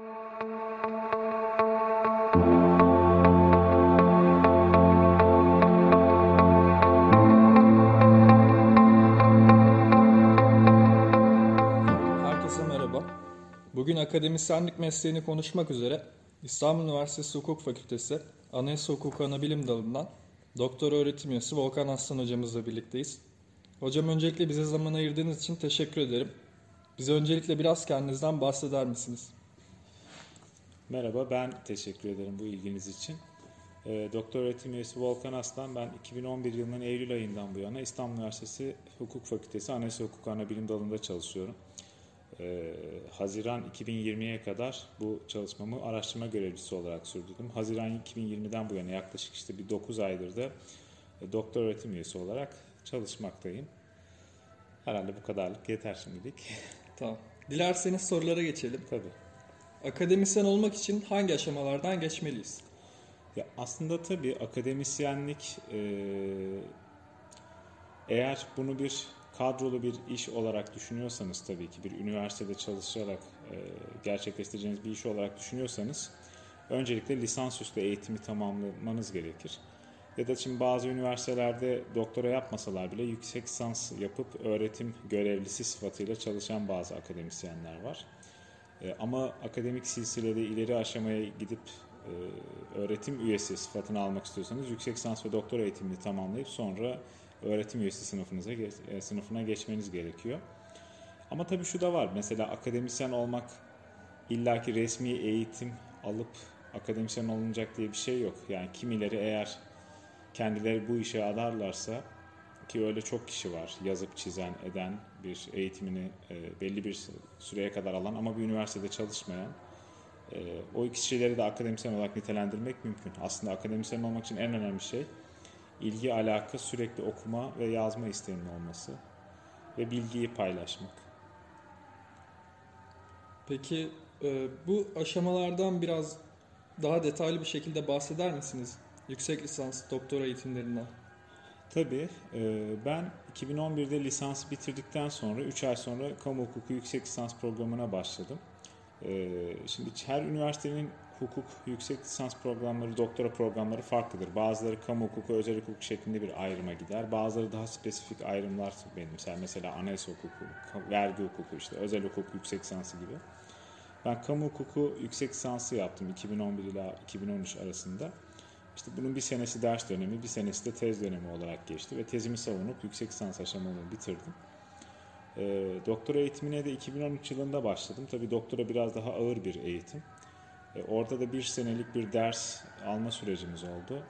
Herkese merhaba. Bugün akademisyenlik mesleğini konuşmak üzere İstanbul Üniversitesi Hukuk Fakültesi Anayasa Hukuku Anabilim Dalı'ndan Doktor Öğretim Üyesi Volkan Aslan hocamızla birlikteyiz. Hocam öncelikle bize zaman ayırdığınız için teşekkür ederim. Bize öncelikle biraz kendinizden bahseder misiniz? Merhaba, ben teşekkür ederim bu ilginiz için. E, Doktor öğretim üyesi Volkan Aslan, ben 2011 yılının Eylül ayından bu yana İstanbul Üniversitesi Hukuk Fakültesi Anayasa Hukuku Anabilim Dalı'nda çalışıyorum. E, Haziran 2020'ye kadar bu çalışmamı araştırma görevlisi olarak sürdürdüm. Haziran 2020'den bu yana yaklaşık işte bir 9 aydır da e, doktor öğretim üyesi olarak çalışmaktayım. Herhalde bu kadarlık yeter şimdilik. Tamam. Dilerseniz sorulara geçelim. Tabii. Akademisyen olmak için hangi aşamalardan geçmeliyiz? Ya aslında tabii akademisyenlik e, eğer bunu bir kadrolu bir iş olarak düşünüyorsanız tabii ki bir üniversitede çalışarak e, gerçekleştireceğiniz bir iş olarak düşünüyorsanız öncelikle lisansüstü eğitimi tamamlamanız gerekir. Ya da şimdi bazı üniversitelerde doktora yapmasalar bile yüksek lisans yapıp öğretim görevlisi sıfatıyla çalışan bazı akademisyenler var. E, ama akademik silsilede ileri aşamaya gidip e, öğretim üyesi sıfatını almak istiyorsanız yüksek lisans ve doktora eğitimini tamamlayıp sonra öğretim üyesi sınıfınıza e, sınıfına geçmeniz gerekiyor. Ama tabii şu da var. Mesela akademisyen olmak illaki resmi eğitim alıp akademisyen olunacak diye bir şey yok. Yani kimileri eğer kendileri bu işe adarlarsa ki öyle çok kişi var yazıp çizen eden bir eğitimini e, belli bir süreye kadar alan ama bir üniversitede çalışmayan e, o kişileri de akademisyen olarak nitelendirmek mümkün. Aslında akademisyen olmak için en önemli şey ilgi, alaka, sürekli okuma ve yazma isteğinin olması ve bilgiyi paylaşmak. Peki e, bu aşamalardan biraz daha detaylı bir şekilde bahseder misiniz? Yüksek lisans, doktora eğitimlerinden. Tabii. E, ben 2011'de lisans bitirdikten sonra 3 ay sonra kamu hukuku yüksek lisans programına başladım. E, şimdi her üniversitenin hukuk yüksek lisans programları, doktora programları farklıdır. Bazıları kamu hukuku, özel hukuk şeklinde bir ayrıma gider. Bazıları daha spesifik ayrımlar benimser. Mesela anayasa hukuku, vergi hukuku, işte özel hukuk yüksek lisansı gibi. Ben kamu hukuku yüksek lisansı yaptım 2011 ile 2013 arasında. İşte bunun bir senesi ders dönemi, bir senesi de tez dönemi olarak geçti ve tezimi savunup yüksek lisans aşamalarını bitirdim. E, doktora eğitimine de 2013 yılında başladım. Tabii doktora biraz daha ağır bir eğitim. E, orada da bir senelik bir ders alma sürecimiz oldu.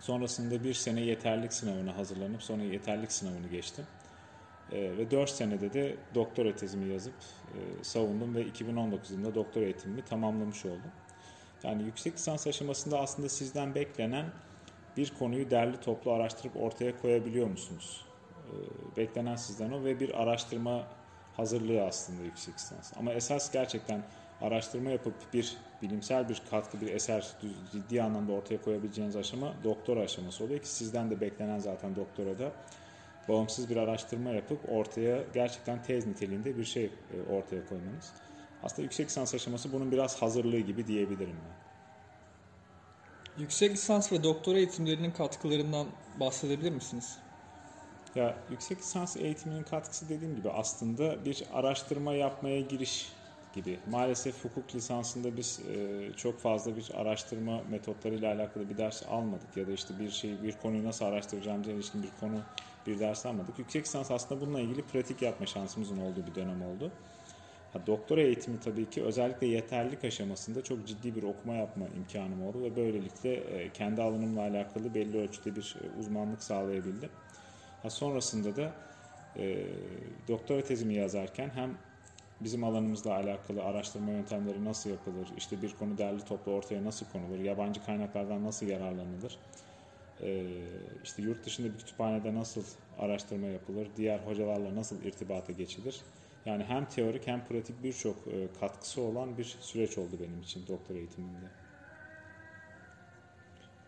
Sonrasında bir sene yeterlik sınavına hazırlanıp sonra yeterlik sınavını geçtim. E, ve 4 senede de doktora tezimi yazıp e, savundum ve 2019 yılında doktora eğitimimi tamamlamış oldum. Yani yüksek lisans aşamasında aslında sizden beklenen bir konuyu derli toplu araştırıp ortaya koyabiliyor musunuz? Ee, beklenen sizden o ve bir araştırma hazırlığı aslında yüksek lisans. Ama esas gerçekten araştırma yapıp bir bilimsel bir katkı, bir eser ciddi anlamda ortaya koyabileceğiniz aşama doktora aşaması oluyor ki sizden de beklenen zaten doktorada bağımsız bir araştırma yapıp ortaya gerçekten tez niteliğinde bir şey e, ortaya koymanız. Aslında yüksek lisans aşaması bunun biraz hazırlığı gibi diyebilirim ben. Yüksek lisans ve doktora eğitimlerinin katkılarından bahsedebilir misiniz? Ya yüksek lisans eğitiminin katkısı dediğim gibi aslında bir araştırma yapmaya giriş gibi. Maalesef hukuk lisansında biz e, çok fazla bir araştırma metotlarıyla alakalı bir ders almadık ya da işte bir şey bir konuyu nasıl araştıracağımıza ilişkin bir konu bir ders almadık. Yüksek lisans aslında bununla ilgili pratik yapma şansımızın olduğu bir dönem oldu. Doktora eğitimi tabii ki özellikle yeterlilik aşamasında çok ciddi bir okuma yapma imkanım oldu ve böylelikle e, kendi alanımla alakalı belli ölçüde bir e, uzmanlık sağlayabildim. Ha, sonrasında da e, doktora tezimi yazarken hem bizim alanımızla alakalı araştırma yöntemleri nasıl yapılır, işte bir konu derli toplu ortaya nasıl konulur, yabancı kaynaklardan nasıl yararlanılır, e, işte yurt dışında bir kütüphanede nasıl araştırma yapılır, diğer hocalarla nasıl irtibata geçilir, yani hem teorik hem pratik birçok e, katkısı olan bir süreç oldu benim için doktor eğitiminde.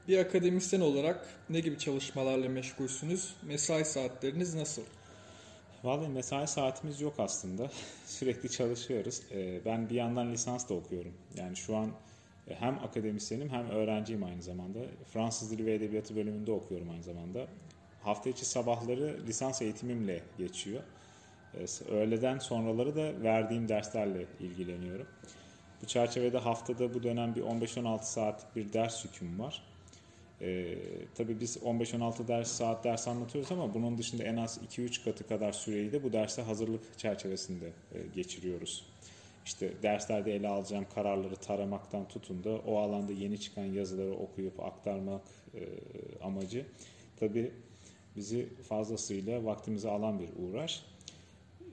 Bir akademisyen olarak ne gibi çalışmalarla meşgulsünüz? Mesai saatleriniz nasıl? Vallahi mesai saatimiz yok aslında. Sürekli çalışıyoruz. Ee, ben bir yandan lisans da okuyorum. Yani şu an e, hem akademisyenim hem öğrenciyim aynı zamanda. Fransız Dili ve Edebiyatı bölümünde okuyorum aynı zamanda. Hafta içi sabahları lisans eğitimimle geçiyor. Öğleden sonraları da verdiğim derslerle ilgileniyorum. Bu çerçevede haftada bu dönem bir 15-16 saatlik bir ders yüküm var. Ee, tabii biz 15-16 ders saat ders anlatıyoruz ama bunun dışında en az 2-3 katı kadar süreyi de bu derse hazırlık çerçevesinde e, geçiriyoruz. İşte derslerde ele alacağım kararları taramaktan tutun da o alanda yeni çıkan yazıları okuyup aktarmak e, amacı tabii bizi fazlasıyla vaktimizi alan bir uğraş.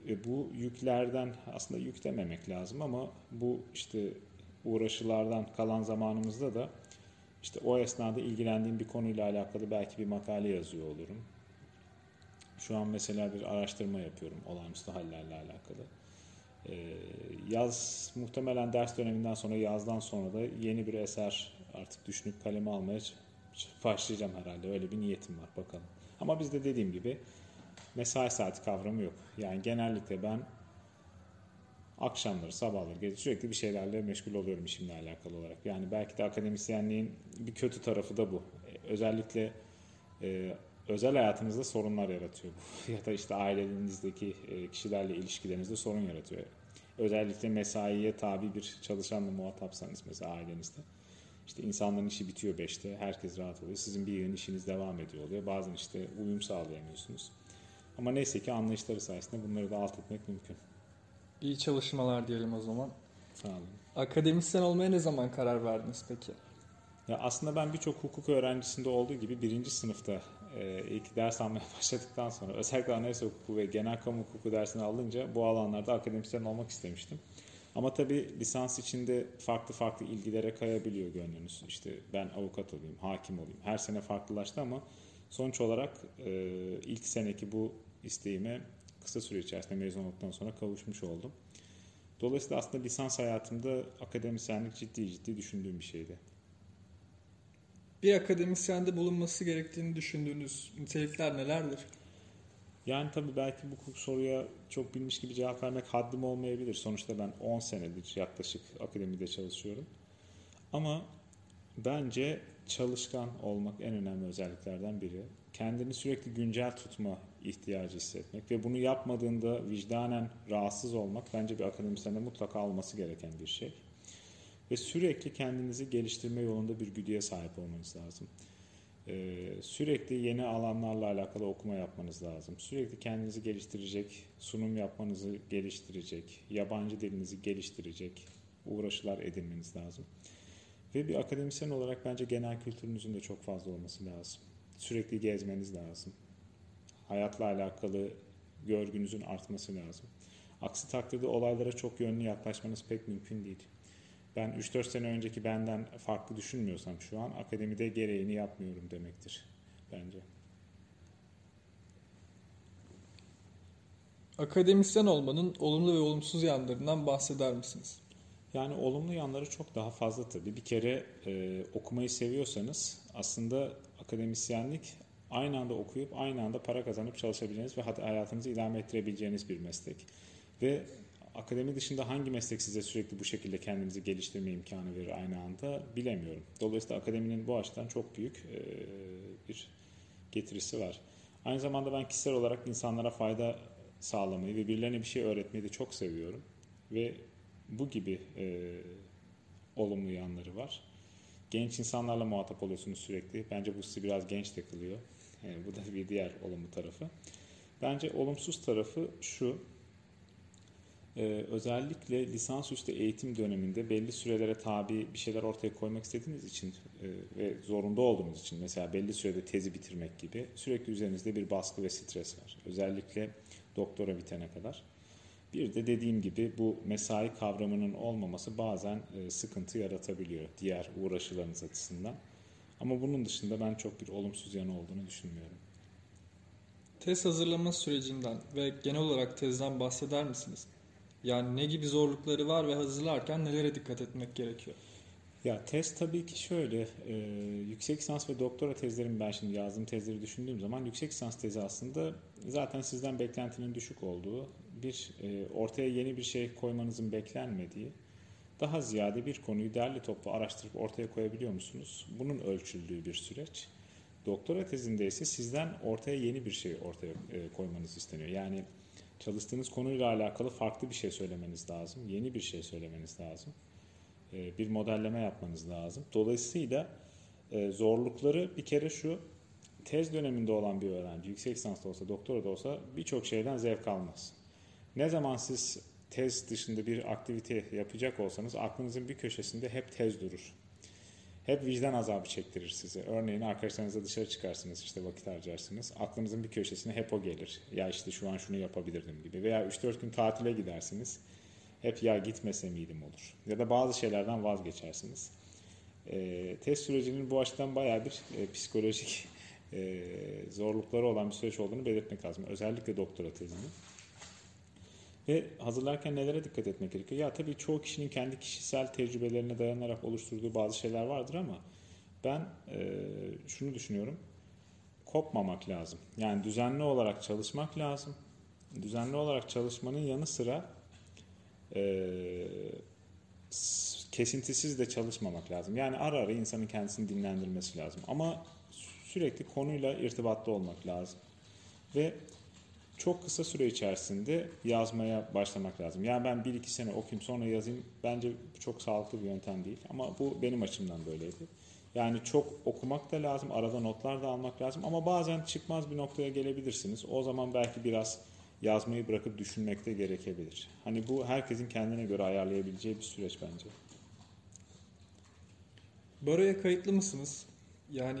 E, bu yüklerden aslında yük dememek lazım ama bu işte uğraşılardan kalan zamanımızda da işte o esnada ilgilendiğim bir konuyla alakalı belki bir makale yazıyor olurum. Şu an mesela bir araştırma yapıyorum olağanüstü hallerle alakalı. Ee, yaz muhtemelen ders döneminden sonra yazdan sonra da yeni bir eser artık düşünüp kaleme almaya başlayacağım herhalde. Öyle bir niyetim var bakalım. Ama bizde dediğim gibi mesai saati kavramı yok. Yani genellikle ben akşamları, sabahları, gece sürekli bir şeylerle meşgul oluyorum işimle alakalı olarak. Yani belki de akademisyenliğin bir kötü tarafı da bu. Özellikle e, özel hayatınızda sorunlar yaratıyor bu. ya da işte ailenizdeki e, kişilerle ilişkilerinizde sorun yaratıyor. Özellikle mesaiye tabi bir çalışanla muhatapsanız mesela ailenizde. İşte insanların işi bitiyor 5'te, herkes rahat oluyor. Sizin bir yığın işiniz devam ediyor oluyor. Bazen işte uyum sağlayamıyorsunuz. Ama neyse ki anlayışları sayesinde bunları da alt etmek mümkün. İyi çalışmalar diyelim o zaman. Sağ olun. Akademisyen olmaya ne zaman karar verdiniz peki? Ya aslında ben birçok hukuk öğrencisinde olduğu gibi birinci sınıfta e, ilk ders almaya başladıktan sonra özellikle anayasa hukuku ve genel kamu hukuku dersini alınca bu alanlarda akademisyen olmak istemiştim. Ama tabii lisans içinde farklı farklı ilgilere kayabiliyor gönlünüz. İşte ben avukat olayım, hakim olayım. Her sene farklılaştı ama sonuç olarak e, ilk seneki bu isteğime kısa süre içerisinde mezun olduktan sonra kavuşmuş oldum. Dolayısıyla aslında lisans hayatımda akademisyenlik ciddi ciddi düşündüğüm bir şeydi. Bir akademisyende bulunması gerektiğini düşündüğünüz nitelikler nelerdir? Yani tabii belki bu soruya çok bilmiş gibi cevap vermek haddim olmayabilir. Sonuçta ben 10 senedir yaklaşık akademide çalışıyorum. Ama bence çalışkan olmak en önemli özelliklerden biri. Kendini sürekli güncel tutma ihtiyacı hissetmek ve bunu yapmadığında vicdanen rahatsız olmak bence bir akademisyende mutlaka olması gereken bir şey. Ve sürekli kendinizi geliştirme yolunda bir güdüye sahip olmanız lazım. Ee, sürekli yeni alanlarla alakalı okuma yapmanız lazım. Sürekli kendinizi geliştirecek, sunum yapmanızı geliştirecek, yabancı dilinizi geliştirecek uğraşılar edinmeniz lazım. Ve bir akademisyen olarak bence genel kültürünüzün de çok fazla olması lazım. Sürekli gezmeniz lazım. Hayatla alakalı görgünüzün artması lazım. Aksi takdirde olaylara çok yönlü yaklaşmanız pek mümkün değil. Ben 3-4 sene önceki benden farklı düşünmüyorsam şu an akademide gereğini yapmıyorum demektir bence. Akademisyen olmanın olumlu ve olumsuz yanlarından bahseder misiniz? Yani olumlu yanları çok daha fazla tabii. Bir kere e, okumayı seviyorsanız aslında akademisyenlik aynı anda okuyup aynı anda para kazanıp çalışabileceğiniz ve hayatınızı idame ettirebileceğiniz bir meslek. Ve akademi dışında hangi meslek size sürekli bu şekilde kendinizi geliştirme imkanı verir aynı anda bilemiyorum. Dolayısıyla akademinin bu açıdan çok büyük bir getirisi var. Aynı zamanda ben kişisel olarak insanlara fayda sağlamayı ve birilerine bir şey öğretmeyi de çok seviyorum. Ve bu gibi e, olumlu yanları var. Genç insanlarla muhatap oluyorsunuz sürekli. Bence bu sizi biraz genç de kılıyor. Yani bu da bir diğer olumlu tarafı. Bence olumsuz tarafı şu. Ee, özellikle lisansüstü eğitim döneminde belli sürelere tabi bir şeyler ortaya koymak istediğiniz için e, ve zorunda olduğunuz için mesela belli sürede tezi bitirmek gibi sürekli üzerinizde bir baskı ve stres var. Özellikle doktora bitene kadar. Bir de dediğim gibi bu mesai kavramının olmaması bazen e, sıkıntı yaratabiliyor diğer uğraşılarınız açısından. Ama bunun dışında ben çok bir olumsuz yanı olduğunu düşünmüyorum. Tez hazırlama sürecinden ve genel olarak tezden bahseder misiniz? Yani ne gibi zorlukları var ve hazırlarken nelere dikkat etmek gerekiyor? Ya tez tabii ki şöyle, e, yüksek lisans ve doktora tezlerim ben şimdi yazdığım tezleri düşündüğüm zaman yüksek lisans tezi aslında zaten sizden beklentinin düşük olduğu, bir e, ortaya yeni bir şey koymanızın beklenmediği, daha ziyade bir konuyu derli toplu araştırıp ortaya koyabiliyor musunuz? Bunun ölçüldüğü bir süreç. Doktora tezinde ise sizden ortaya yeni bir şey ortaya e, koymanız isteniyor. Yani çalıştığınız konuyla alakalı farklı bir şey söylemeniz lazım, yeni bir şey söylemeniz lazım, e, bir modelleme yapmanız lazım. Dolayısıyla e, zorlukları bir kere şu, tez döneminde olan bir öğrenci, yüksek lisansta olsa, doktora da olsa birçok şeyden zevk almaz. Ne zaman siz tez dışında bir aktivite yapacak olsanız aklınızın bir köşesinde hep tez durur. Hep vicdan azabı çektirir sizi. Örneğin arkadaşlarınızla dışarı çıkarsınız, işte vakit harcarsınız. Aklınızın bir köşesine hep o gelir. Ya işte şu an şunu yapabilirdim gibi. Veya 3-4 gün tatile gidersiniz. Hep ya gitmese miydim olur. Ya da bazı şeylerden vazgeçersiniz. E, test sürecinin bu açıdan bayağı bir e, psikolojik e, zorlukları olan bir süreç olduğunu belirtmek lazım. Özellikle doktora tezinin. Ve hazırlarken nelere dikkat etmek gerekiyor? Ya tabii çoğu kişinin kendi kişisel tecrübelerine dayanarak oluşturduğu bazı şeyler vardır ama ben e, şunu düşünüyorum. Kopmamak lazım. Yani düzenli olarak çalışmak lazım. Düzenli olarak çalışmanın yanı sıra e, kesintisiz de çalışmamak lazım. Yani ara ara insanın kendisini dinlendirmesi lazım. Ama sürekli konuyla irtibatlı olmak lazım. Ve çok kısa süre içerisinde yazmaya başlamak lazım. Yani ben bir iki sene okuyayım sonra yazayım bence çok sağlıklı bir yöntem değil. Ama bu benim açımdan böyleydi. Yani çok okumak da lazım, arada notlar da almak lazım ama bazen çıkmaz bir noktaya gelebilirsiniz. O zaman belki biraz yazmayı bırakıp düşünmek de gerekebilir. Hani bu herkesin kendine göre ayarlayabileceği bir süreç bence. Baroya kayıtlı mısınız? Yani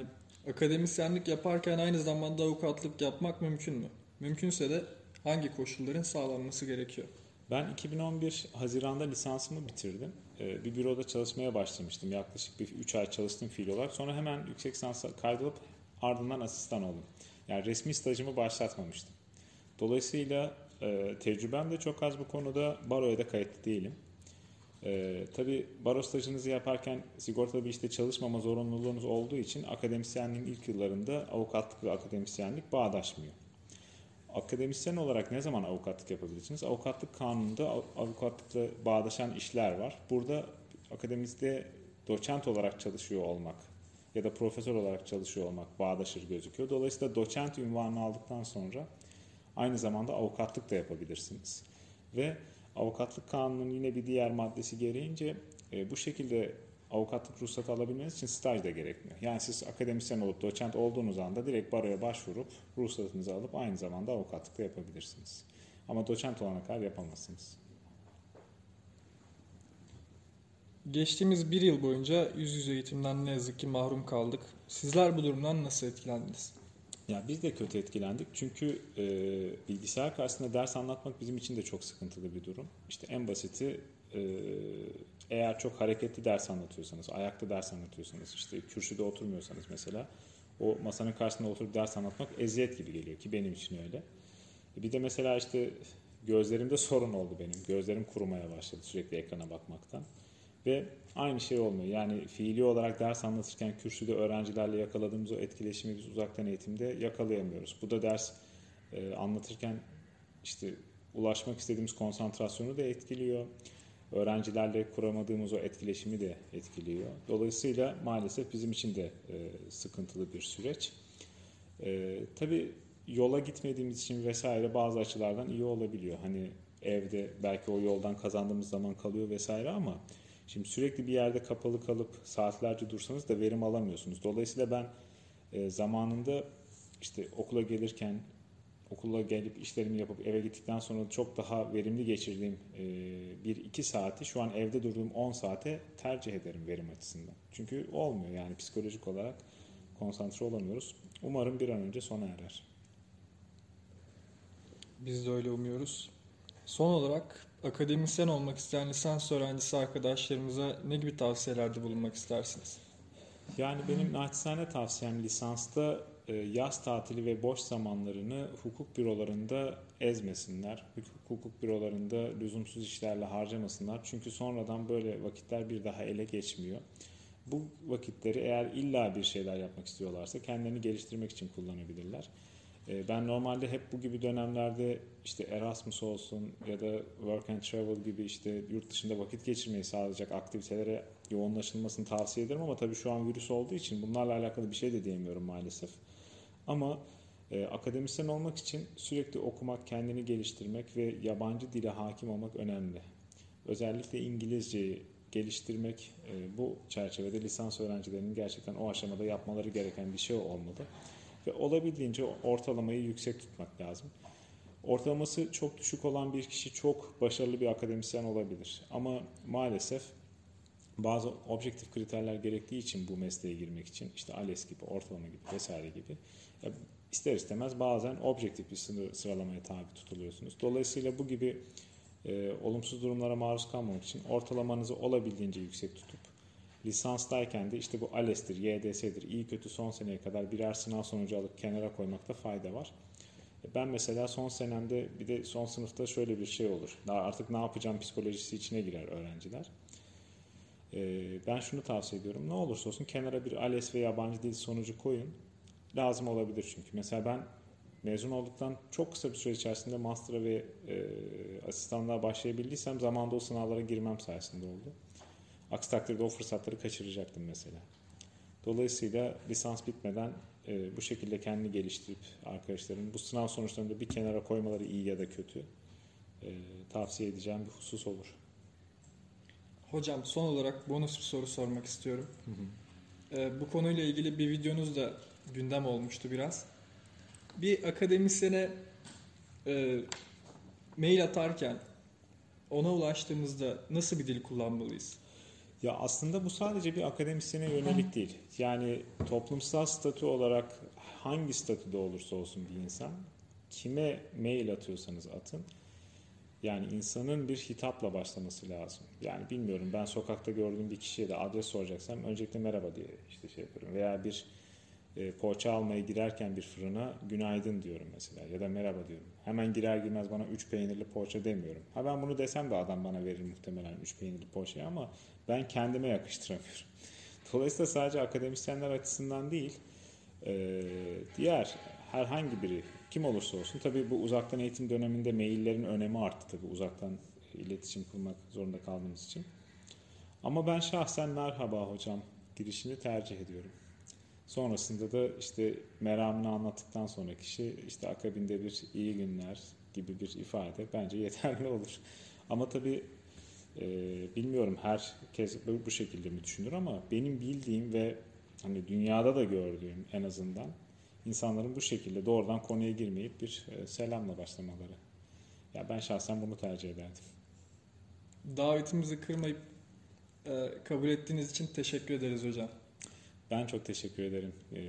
akademisyenlik yaparken aynı zamanda avukatlık yapmak mümkün mü? Mümkünse de hangi koşulların sağlanması gerekiyor? Ben 2011 Haziran'da lisansımı bitirdim. Ee, bir büroda çalışmaya başlamıştım. Yaklaşık bir 3 ay çalıştım fiil olarak. Sonra hemen yüksek lisansa kaydolup ardından asistan oldum. Yani resmi stajımı başlatmamıştım. Dolayısıyla e, tecrübem de çok az bu konuda. Baroya da kayıtlı değilim. E, tabii baro stajınızı yaparken sigortalı bir işte çalışmama zorunluluğunuz olduğu için akademisyenliğin ilk yıllarında avukatlık ve akademisyenlik bağdaşmıyor. Akademisyen olarak ne zaman avukatlık yapabilirsiniz? Avukatlık kanununda avukatlıkla bağdaşan işler var. Burada akademide doçent olarak çalışıyor olmak ya da profesör olarak çalışıyor olmak bağdaşır gözüküyor. Dolayısıyla doçent ünvanını aldıktan sonra aynı zamanda avukatlık da yapabilirsiniz. Ve avukatlık kanunun yine bir diğer maddesi gereğince e, bu şekilde avukatlık ruhsatı alabilmeniz için staj da gerekmiyor. Yani siz akademisyen olup doçent olduğunuz anda direkt baroya başvurup ruhsatınızı alıp aynı zamanda avukatlık da yapabilirsiniz. Ama doçent olana kadar yapamazsınız. Geçtiğimiz bir yıl boyunca yüz yüze eğitimden ne yazık ki mahrum kaldık. Sizler bu durumdan nasıl etkilendiniz? Ya biz de kötü etkilendik çünkü e, bilgisayar karşısında ders anlatmak bizim için de çok sıkıntılı bir durum. İşte en basiti e, eğer çok hareketli ders anlatıyorsanız, ayakta ders anlatıyorsanız, işte kürsüde oturmuyorsanız mesela o masanın karşısında oturup ders anlatmak eziyet gibi geliyor ki benim için öyle. E, bir de mesela işte gözlerimde sorun oldu benim. Gözlerim kurumaya başladı sürekli ekrana bakmaktan. Ve aynı şey olmuyor. Yani fiili olarak ders anlatırken kürsüde öğrencilerle yakaladığımız o etkileşimi biz uzaktan eğitimde yakalayamıyoruz. Bu da ders e, anlatırken işte ulaşmak istediğimiz konsantrasyonu da etkiliyor. Öğrencilerle kuramadığımız o etkileşimi de etkiliyor. Dolayısıyla maalesef bizim için de e, sıkıntılı bir süreç. E, tabii yola gitmediğimiz için vesaire bazı açılardan iyi olabiliyor. Hani evde belki o yoldan kazandığımız zaman kalıyor vesaire ama Şimdi sürekli bir yerde kapalı kalıp saatlerce dursanız da verim alamıyorsunuz. Dolayısıyla ben e, zamanında işte okula gelirken okula gelip işlerimi yapıp eve gittikten sonra çok daha verimli geçirdiğim e, bir iki saati şu an evde durduğum 10 saate tercih ederim verim açısından. Çünkü olmuyor yani psikolojik olarak konsantre olamıyoruz. Umarım bir an önce sona erer. Biz de öyle umuyoruz. Son olarak akademisyen olmak isteyen lisans öğrencisi arkadaşlarımıza ne gibi tavsiyelerde bulunmak istersiniz? Yani benim naçizane tavsiyem lisansta yaz tatili ve boş zamanlarını hukuk bürolarında ezmesinler. Hukuk bürolarında lüzumsuz işlerle harcamasınlar. Çünkü sonradan böyle vakitler bir daha ele geçmiyor. Bu vakitleri eğer illa bir şeyler yapmak istiyorlarsa kendilerini geliştirmek için kullanabilirler. E, ben normalde hep bu gibi dönemlerde işte Erasmus olsun ya da Work and Travel gibi işte yurt dışında vakit geçirmeyi sağlayacak aktivitelere yoğunlaşılmasını tavsiye ederim ama tabii şu an virüs olduğu için bunlarla alakalı bir şey de diyemiyorum maalesef. Ama e, akademisyen olmak için sürekli okumak, kendini geliştirmek ve yabancı dile hakim olmak önemli. Özellikle İngilizceyi geliştirmek e, bu çerçevede lisans öğrencilerinin gerçekten o aşamada yapmaları gereken bir şey olmalı. Ve olabildiğince ortalamayı yüksek tutmak lazım. Ortalaması çok düşük olan bir kişi çok başarılı bir akademisyen olabilir. Ama maalesef bazı objektif kriterler gerektiği için bu mesleğe girmek için işte ALES gibi, ortalama gibi vesaire gibi ister istemez bazen objektif bir sıralamaya tabi tutuluyorsunuz. Dolayısıyla bu gibi e, olumsuz durumlara maruz kalmamak için ortalamanızı olabildiğince yüksek tutup lisanstayken de işte bu ALES'tir, YDS'dir, iyi kötü son seneye kadar birer sınav sonucu alıp kenara koymakta fayda var. Ben mesela son senemde bir de son sınıfta şöyle bir şey olur. Daha artık ne yapacağım psikolojisi içine girer öğrenciler. Ee, ben şunu tavsiye ediyorum. Ne olursa olsun kenara bir ALES ve yabancı dil sonucu koyun. Lazım olabilir çünkü. Mesela ben mezun olduktan çok kısa bir süre içerisinde master'a ve e, asistanlığa başlayabildiysem zamanda o sınavlara girmem sayesinde oldu. Aksi takdirde o fırsatları kaçıracaktım mesela. Dolayısıyla lisans bitmeden e, bu şekilde kendini geliştirip arkadaşların bu sınav sonuçlarını da bir kenara koymaları iyi ya da kötü e, tavsiye edeceğim bir husus olur. Hocam son olarak bonus bir soru sormak istiyorum. Hı hı. E, bu konuyla ilgili bir videonuz da gündem olmuştu biraz. Bir akademisyene e, mail atarken ona ulaştığımızda nasıl bir dil kullanmalıyız? Ya aslında bu sadece bir akademisyene yönelik değil. Yani toplumsal statü olarak hangi statüde olursa olsun bir insan kime mail atıyorsanız atın. Yani insanın bir hitapla başlaması lazım. Yani bilmiyorum ben sokakta gördüğüm bir kişiye de adres soracaksam öncelikle merhaba diye işte şey yapıyorum. Veya bir e, poğaça almaya girerken bir fırına günaydın diyorum mesela ya da merhaba diyorum. Hemen girer girmez bana 3 peynirli poğaça demiyorum. Ha ben bunu desem de adam bana verir muhtemelen 3 peynirli poğaçayı ama ben kendime yakıştıramıyorum. Dolayısıyla sadece akademisyenler açısından değil, e, diğer herhangi biri kim olursa olsun tabii bu uzaktan eğitim döneminde maillerin önemi arttı tabii uzaktan iletişim kurmak zorunda kaldığımız için. Ama ben şahsen merhaba hocam girişini tercih ediyorum. Sonrasında da işte meramını anlattıktan sonra kişi işte akabinde bir iyi günler gibi bir ifade bence yeterli olur. Ama tabii e, bilmiyorum herkes bu şekilde mi düşünür ama benim bildiğim ve hani dünyada da gördüğüm en azından insanların bu şekilde doğrudan konuya girmeyip bir e, selamla başlamaları. Ya ben şahsen bunu tercih ederdim. Davetimizi kırmayıp e, kabul ettiğiniz için teşekkür ederiz hocam. Ben çok teşekkür ederim e,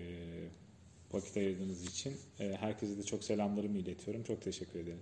vakit ayırdığınız için. Herkese de çok selamlarımı iletiyorum. Çok teşekkür ederim.